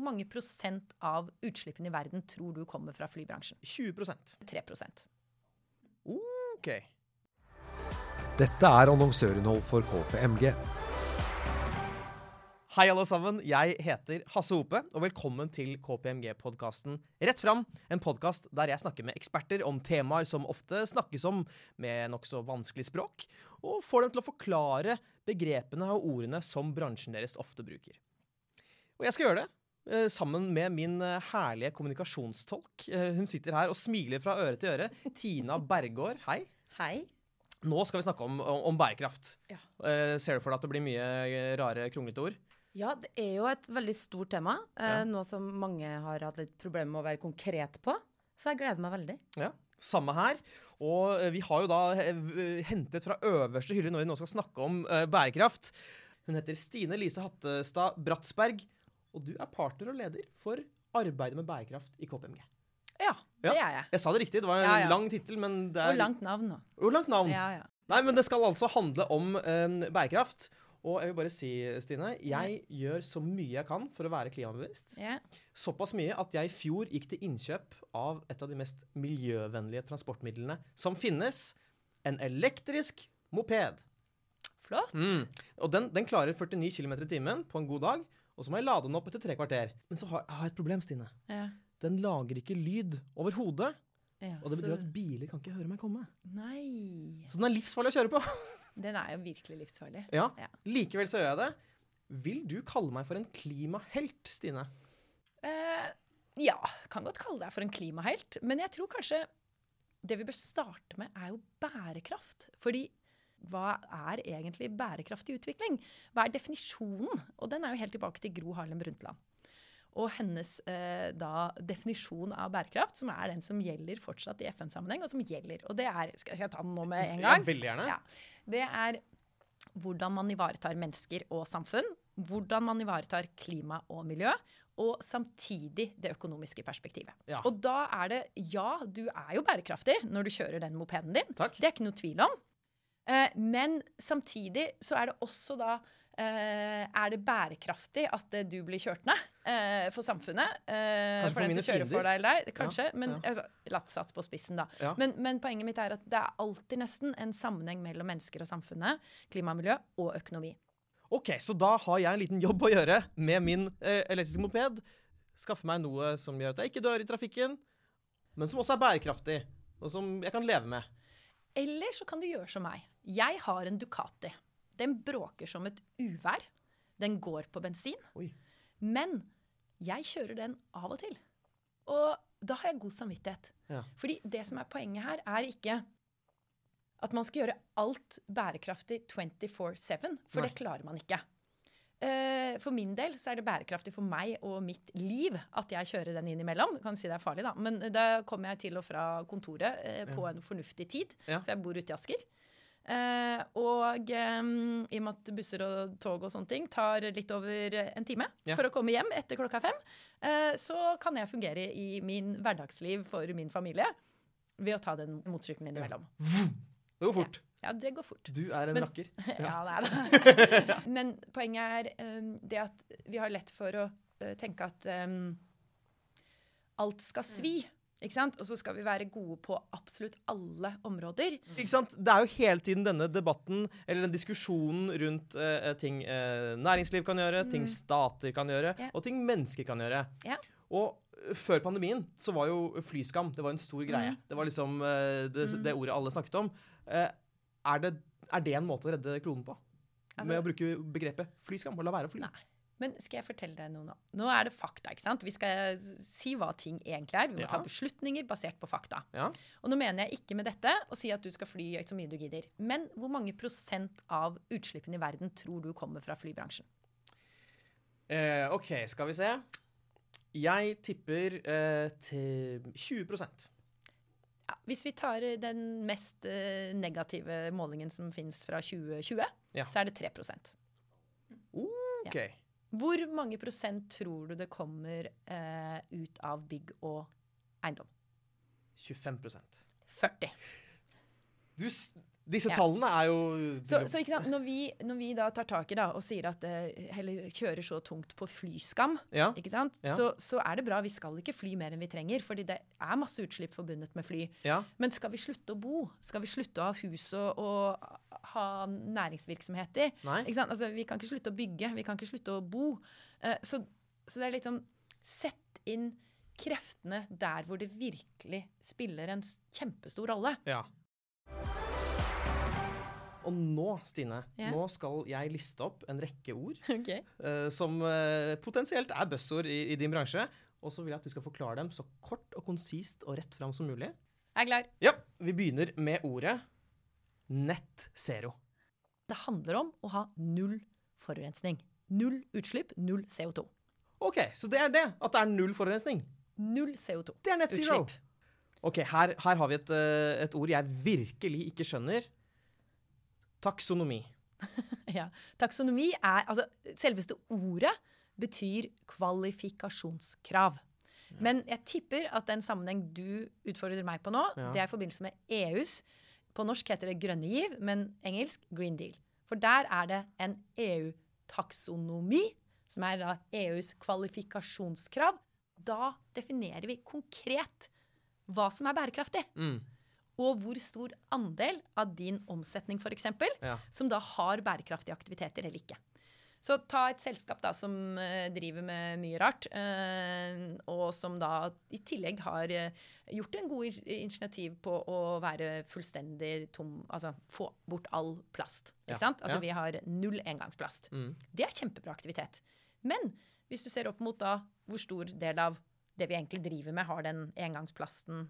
hvor mange prosent av utslippene i verden tror du kommer fra flybransjen? 20% 3% OK. Dette er annonsørinnhold for KPMG. Hei, alle sammen. Jeg heter Hasse Hope, og velkommen til KPMG-podkasten Rett fram. En podkast der jeg snakker med eksperter om temaer som ofte snakkes om med nokså vanskelig språk, og får dem til å forklare begrepene og ordene som bransjen deres ofte bruker. Og jeg skal gjøre det sammen med min eh, herlige kommunikasjonstolk. Eh, Hun sitter her og smiler fra øre til øre. Tina Bergård, hei. Hei. Nå skal vi snakke om, om, bærekraft. Ja. Eh, ser du for deg at det blir mye eh, rare, kronglete ord? Ja, det er jo et veldig stort tema. Ja. Eh, Noe som mange har hatt litt problemer med å være konkret på. Så jeg gleder meg veldig. Ja, samme her. Og eh, vi har jo da eh, hentet fra øverste hylle når vi nå skal snakke om eh, bærekraft. Hun heter Stine Lise Hattestad Bratsberg, og du er partner og leder for arbeidet med bærekraft i KPMG. Ja, det er jeg. Jeg sa det riktig, det var en Ja, ja. lang tittel, men det er Og langt navn nå. Og langt navn. Ja, ja. Nei, men det skal altså handle om eh, bærekraft. Og jeg vil bare si, Stine, jeg gjør så mye jeg kan for å være klimabevisst. ja. Såpass mye at jeg i fjor gikk til innkjøp av et av de mest miljøvennlige transportmidlene som finnes. En elektrisk moped. Flott. Mm. Og den, den klarer 49 km i timen på en god dag. Og så må jeg lade den opp etter tre kvarter. Men så har jeg har et problem, Stine. Ja. Den lager ikke lyd overhodet. Ja, Og det betyr så- at biler kan ikke høre meg komme. Nei. Så den er livsfarlig å kjøre på. Den er jo virkelig livsfarlig. Ja. Ja. Likevel så gjør jeg det. Vil du kalle meg for en klimahelt, Stine? Eh, ja, kan godt kalle deg for en klimahelt. Men jeg tror kanskje det vi bør starte med, er jo bærekraft. Fordi hva er egentlig bærekraftig utvikling? Hva er definisjonen? Og den er jo helt tilbake til Gro Harlem Brundtland. Og hennes eh, da definisjon av bærekraft, som er den som gjelder fortsatt i FN-sammenheng, og som gjelder. Og det er Skal jeg ta den nå med en gang? veldig gjerne. Ja. Det er hvordan man ivaretar mennesker og samfunn, hvordan man ivaretar klima og miljø, og samtidig det økonomiske perspektivet. Ja. Og da er det Ja, du er jo bærekraftig når du kjører den mopeden din. Takk. Det er ikke noe tvil om. Eh, men samtidig så er det også da eh, Er det bærekraftig at eh, du blir kjørt ned for samfunnet? Kanskje for den mine som kjører for deg eller deg? Kanskje. Ja, men ja. altså, latt sats på spissen, da. Ja. Men, men poenget mitt er at det er alltid nesten en sammenheng mellom mennesker og samfunnet, klima og miljø og økonomi. Ok, så da har jeg en liten jobb å gjøre med min eh, elektriske moped. Skaffe meg noe som gjør at jeg ikke dør i trafikken, men som også er bærekraftig, og som jeg kan leve med. Eller så kan du gjøre som meg. Jeg har en Ducati. Den bråker som et uvær. Den går på bensin. Oi. Men jeg kjører den av og til. Og da har jeg god samvittighet. Ja. Fordi det som er poenget her, er ikke at man skal gjøre alt bærekraftig 24-7, for Nei. det klarer man ikke. Uh, For min del så er det bærekraftig for meg og mitt liv at jeg kjører den innimellom. Du kan si det er farlig, da. Men da kommer jeg til og fra kontoret uh, på en fornuftig tid, Ja. for jeg bor ute i Asker. Eh, og eh, i og med at busser og tog og sånne ting tar litt over en time Ja. for å komme hjem etter klokka fem, eh, så kan jeg fungere i min hverdagsliv for min familie ved å ta den motorsykkelen innimellom. Det går fort. Ja, det går fort. Du er en Men- rakker. Ja, det er det. Men poenget er um, det at vi har lett for å uh, tenke at um, alt skal svi. Ikke sant? Og så skal vi være gode på absolutt alle områder. Ikke sant? Det er jo hele tiden denne debatten, eller den diskusjonen rundt eh, ting eh, næringsliv kan gjøre, ting stater kan gjøre, yeah. Og ting mennesker kan gjøre. Ja. Og før pandemien så var jo flyskam det var en stor greie. Mm. Det var liksom eh, det, det ordet alle snakket om. Er, det, er det en måte å redde kloden på? Altså- Med å bruke begrepet flyskam og la være å fly? Nei. Men skal jeg fortelle deg noe nå? Nå er det fakta. ikke sant? Vi skal si hva ting egentlig er. Vi må Ja. ta beslutninger basert på fakta. Ja. Og nå mener jeg ikke med dette å si at du skal fly så mye du gidder. Men hvor mange prosent av utslippene i verden tror du kommer fra flybransjen? Eh, OK, skal vi se. Jeg tipper eh, til 20 Ja, hvis vi tar eh, den mest eh, negative målingen som finnes fra 2020, Ja. så er det 3% OK. Hvor mange prosent tror du det kommer eh, ut av bygg og eiendom? 25% 40. Du, Disse Ja. tallene er jo Så, så? Når, vi, når vi da tar tak i det og sier at eh, heller kjører så tungt på flyskam, Ja. ikke sant? Ja. Så, så er det bra. Vi skal ikke fly mer enn vi trenger, fordi det er masse utslipp forbundet med fly. Men skal vi slutte å bo? Skal vi slutte å ha hus og, og ha næringsvirksomhet i? Ikke sant? Altså, vi kan ikke slutte å bygge, vi kan ikke slutte å bo. Uh, så, så det er liksom Sett inn kreftene der hvor det virkelig spiller en kjempestor rolle. Ja. Og nå, Stine, yeah. nå skal jeg liste opp en rekke ord Okay. uh, som uh, potensielt er buzzord i, i din bransje. Og så vil jeg at du skal forklare dem så kort og konsist og rett fram som mulig. Jeg er klar. Ja, Vi begynner med ordet nett zero. Det handler om å ha null forurensning. Null utslipp, null CO2. OK, så det er det. At det er null forurensning. Null CO2. Det er nett zero. Utslipp. OK, her, her har vi et, eh, et ord jeg virkelig ikke skjønner. Taksonomi. Ja. Taksonomi er Altså, selveste ordet betyr kvalifikasjonskrav. Men jeg tipper at den sammenheng du utfordrer meg på nå, Ja. det er i forbindelse med EUs På norsk heter det grønne giv, men engelsk Green Deal. For der er det en EU-taksonomi, som er da EUs kvalifikasjonskrav. Da definerer vi konkret hva som er bærekraftig. Mm. Og hvor stor andel av din omsetning for eksempel, Ja. som da har bærekraftige aktiviteter eller ikke. Så ta et selskap da, som eh, driver med mye rart, eh, og som da i tillegg har eh, gjort en god initiativ på å være fullstendig tom, altså få bort all plast. Ja, sant? At ja. vi har null engangsplast. Mm. Det er kjempebra aktivitet. Men hvis du ser opp mot da hvor stor del av det vi egentlig driver med, har den engangsplasten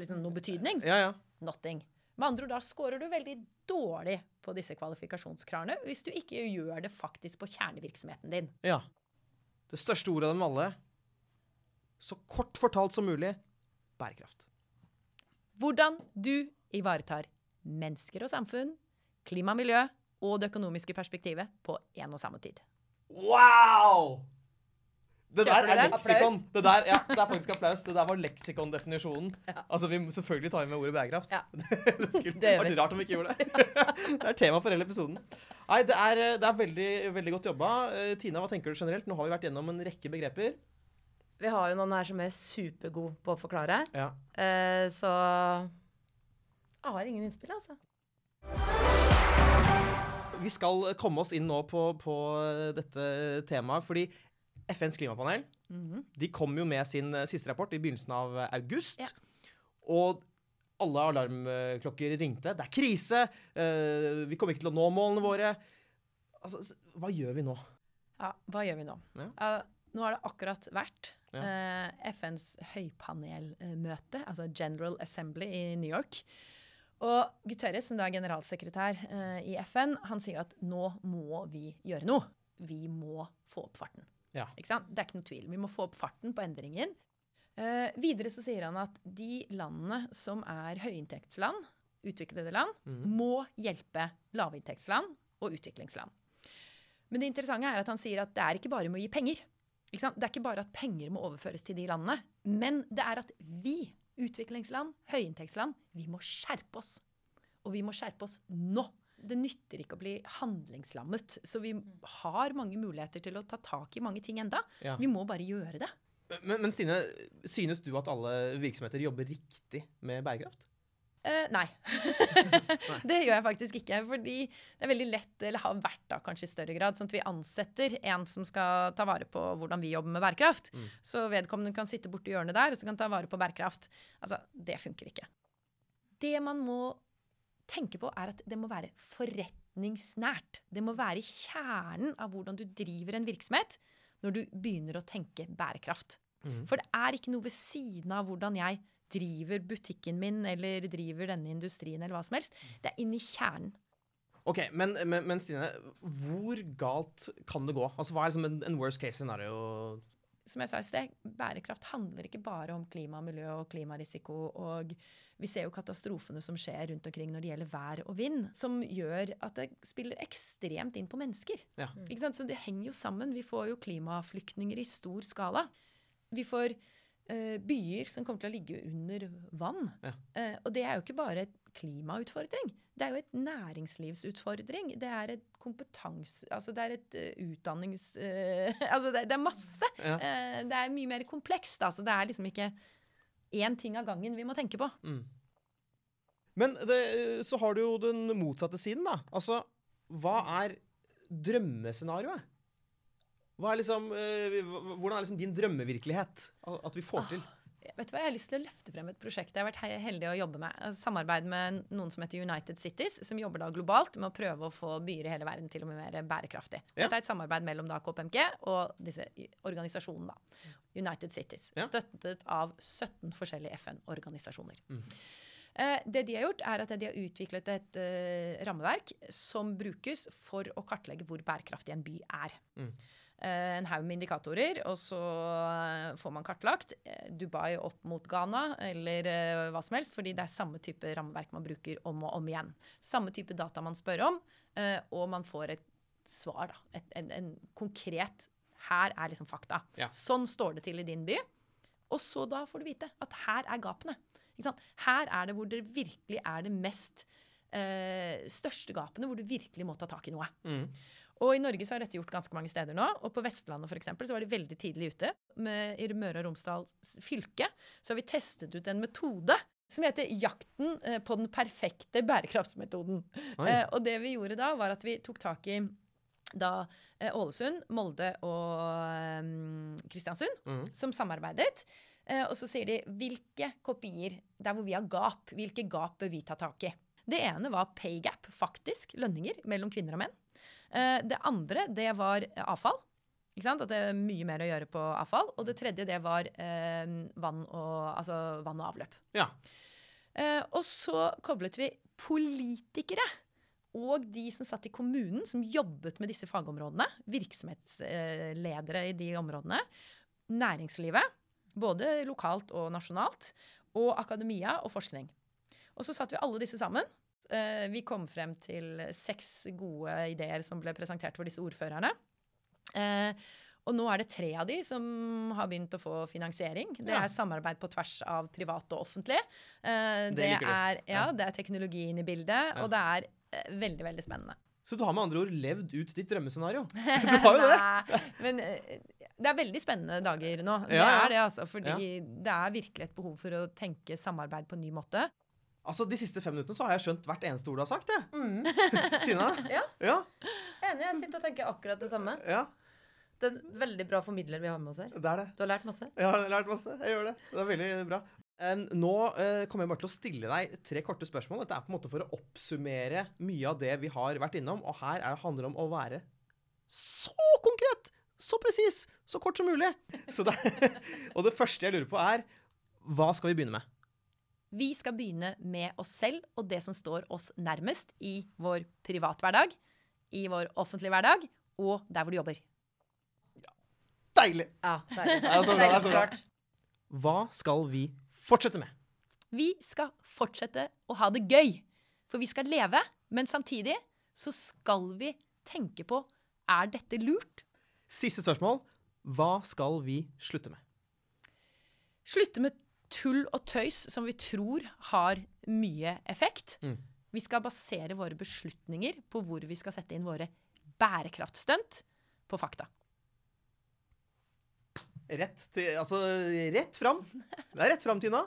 liksom noe betydning? Ja, ja. Nothing. Med andre ord, da scorer du veldig dårlig på disse kvalifikasjonskravene hvis du ikke gjør det faktisk på kjernevirksomheten din. Ja. Det største ordet av dem alle. Så kort fortalt som mulig bærekraft. Hvordan du ivaretar mennesker og samfunn, klima og miljø og det økonomiske perspektivet på én og samme tid. Wow! Det der er leksikon. Det der, ja, det er faktisk applaus. Det der var leksikondefinisjonen. Altså, vi må selvfølgelig ta med ordet bærekraft. Ja. det skulle Det vært rart om vi ikke gjorde det. det er tema for hele episoden. Nei, det er, det er veldig, veldig godt jobba. Eh, Tina, hva tenker du generelt? Nå har vi vært gjennom en rekke begreper. Vi har jo noen her som er supergode på å forklare, Ja. eh, så Jeg har ingen innspill, altså. Vi skal komme oss inn nå på, på dette temaet, fordi FNs klimapanel Mhm. de kom jo med sin eh, siste rapport i begynnelsen av eh, august. Ja. Og alle alarmklokker ringte. Det er krise! Uh, vi kommer ikke til å nå målene våre. Altså, hva gjør vi nå? Ja, hva gjør vi nå? Ja. Uh, nå har det akkurat vært Ja. uh, FNs høypanelmøte, altså General Assembly i New York. Og Guterres, som da er generalsekretær i FN, han sier at nå må vi gjøre noe. Vi må få opp farten. Ja. Det er ikke noe tvil. Vi må få opp farten på endringen. Eh, videre så sier han at de landene som er høyinntektsland, utviklede land, mm. må hjelpe lavinntektsland og utviklingsland. Men det interessante er at han sier at det er ikke bare med å gi penger. Ikke sant? Det er ikke bare at penger må overføres til de landene, men det er at vi, utviklingsland, høyinntektsland, vi må skjerpe oss. Og vi må skjerpe oss nå. Det nytter ikke å bli handlingslammet. Så vi har mange muligheter til å ta tak i mange ting enda. Ja. Vi må bare gjøre det. Men, men Stine, synes du at alle virksomheter jobber riktig med bærekraft? Eh, nei. det gjør jeg faktisk ikke. Fordi det er veldig lett, eller har vært da kanskje i større grad, sånn at vi ansetter en som skal ta vare på hvordan vi jobber med bærekraft. Mm. Så vedkommende kan sitte borti hjørnet der, og så kan ta vare på bærekraft. Altså, det funker ikke. Det man må tenke på, er at det må være forretningsnært. Det må være kjernen av hvordan du driver en virksomhet når du begynner å tenke bærekraft. Mm. For det er ikke noe ved siden av hvordan jeg driver butikken min eller driver denne industrien eller hva som helst. Det er inni kjernen. Ok, men, men, men Stine, hvor galt kan det gå? Altså, Hva er liksom en, en worst case scenario? Som jeg sa i sted, bærekraft handler ikke bare om klima og miljø og klimarisiko. Og vi ser jo katastrofene som skjer rundt omkring når det gjelder vær og vind, som gjør at det spiller ekstremt inn på mennesker. Ja. Ikke sant? Så det henger jo sammen. Vi får jo klimaflyktninger i stor skala. Vi får uh, byer som kommer til å ligge under vann. Ja. Uh, og det er jo ikke bare et klimautfordring. Det er jo et næringslivsutfordring. Det er et kompetanse... Altså det er et eh, utdannings... Uh, altså det, det er masse. Ja. Uh, det er mye mer komplekst. da, så det er liksom ikke én ting av gangen vi må tenke på. Mm. Men det, så har du jo den motsatte siden, da. Altså, hva er drømmescenarioet? Hva er liksom, eh, hvordan er liksom din drømmevirkelighet? At vi får til? Vet du hva, Jeg har lyst til å løfte frem et prosjekt jeg har vært heldig å jobbe med. Samarbeid med noen som heter United Cities, som jobber da globalt med å prøve å få byer i hele verden til å bli mer bærekraftig. Ja. Dette er et samarbeid mellom da KPMG og disse organisasjonene. da. United Cities. Ja. Støttet av 17 forskjellige FN-organisasjoner. Mm. Eh, det de har gjort, er at de har utviklet et eh, rammeverk som brukes for å kartlegge hvor bærekraftig en by er. Mm. Eh, en haug med indikatorer, og så får man kartlagt Dubai opp mot Ghana eller eh, hva som helst, fordi det er samme type rammeverk man bruker om og om igjen. Samme type data man spør om, eh, og man får et svar, da. Et, en, en konkret Her er liksom fakta. Ja. Sånn står det til i din by. Og så da får du vite at her er gapene. Her er det hvor det virkelig er det mest eh, største gapene, hvor du virkelig må ta tak i noe. Mm. Og i Norge så har dette gjort ganske mange steder nå. Og på Vestlandet for eksempel, så var de veldig tidlig ute. Med, I Møre og Romsdal fylke så har vi testet ut en metode som heter 'Jakten eh, på den perfekte bærekraftsmetoden'. Eh, og det vi gjorde da, var at vi tok tak i da eh, Ålesund, Molde og eh, Kristiansund, Mm. som samarbeidet. Eh, og så sier de hvilke kopier der hvor vi har gap, hvilke gap bør vi ta tak i. Det ene var pay gap, faktisk, lønninger mellom kvinner og menn. Eh, det andre, det var avfall. Ikke sant? At det er mye mer å gjøre på avfall. Og det tredje, det var eh, vann, og, altså vann og avløp. Ja. Eh, og så koblet vi politikere og de som satt i kommunen, som jobbet med disse fagområdene. Virksomhetsledere i de områdene. Næringslivet, både lokalt og nasjonalt. Og akademia og forskning. Og så satt vi alle disse sammen. Eh, vi kom frem til seks gode ideer som ble presentert for disse ordførerne. Eh, og nå er det tre av de som har begynt å få finansiering. Det er samarbeid på tvers av privat og offentlig. Eh, Det det, er, ja, det er teknologi inn i bildet, og det er veldig, veldig spennende. Så du har med andre ord levd ut ditt drømmescenario? Du har jo det. Men eh, det er veldig spennende dager nå. Det Ja, ja. er det, altså. Fordi det er virkelig et behov for å tenke samarbeid på en ny måte. Altså, De siste fem minuttene så har jeg skjønt hvert eneste ord du har sagt. jeg. Mm. Tina? Ja. Ja, Enig, jeg sitter og tenker akkurat det samme. ja, Det er en veldig bra formidler vi har med oss her. det er det. Du har lært masse. Jeg har lært masse. Jeg gjør det. Det er veldig bra. Nå eh, kommer jeg bare til å stille deg tre korte spørsmål. Dette er på en måte for å oppsummere mye av det vi har vært innom. Og her er, handler det om å være så konkret, så presis, så kort som mulig. Så det, og det første jeg lurer på, er hva skal vi begynne med? Vi skal begynne med oss selv og det som står oss nærmest i vår privathverdag, i vår offentlige hverdag og der hvor du jobber. Deilig! Ja, deilig. Det så bra, det er så bra. Hva skal vi fortsette med? Vi skal fortsette å ha det gøy. For vi skal leve, men samtidig så skal vi tenke på er dette lurt? Siste spørsmål. Hva skal vi slutte med? Slutte med tull og tøys som vi tror har mye effekt. Mm. Vi skal basere våre beslutninger på hvor vi skal sette inn våre bærekraftstunt på fakta. Rett, til, altså, rett fram. Det er rett fram, Tina.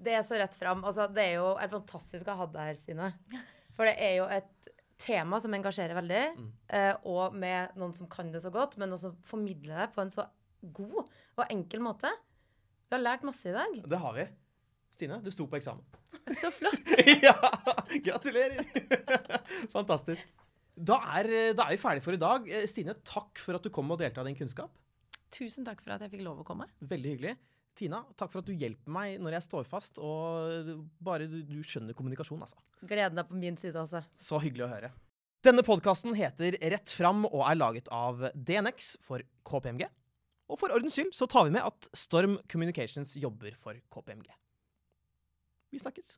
Det er så rett fram. Altså, det er jo helt fantastisk å ha deg her, Stine. For det er jo et tema som engasjerer veldig, Mm. eh, og med noen som kan det så godt, men også formidler det på en så god og enkel måte. Vi har lært masse i dag. Det har vi. Stine, du sto på eksamen. Så flott! ja! Gratulerer! Fantastisk. Da er, da er vi ferdige for i dag. Eh, Stine, takk for at du kom og delte av din kunnskap. Tusen takk for at jeg fikk lov å komme. Veldig hyggelig. Tina, takk for at du hjelper meg når jeg står fast, og bare du, du skjønner kommunikasjon, altså. Gleden er på min side, altså. Så hyggelig å høre. Denne podkasten heter Rett fram og er laget av DNX for KPMG. Og for ordens skyld så tar vi med at Storm Communications jobber for KPMG. Vi snakkes.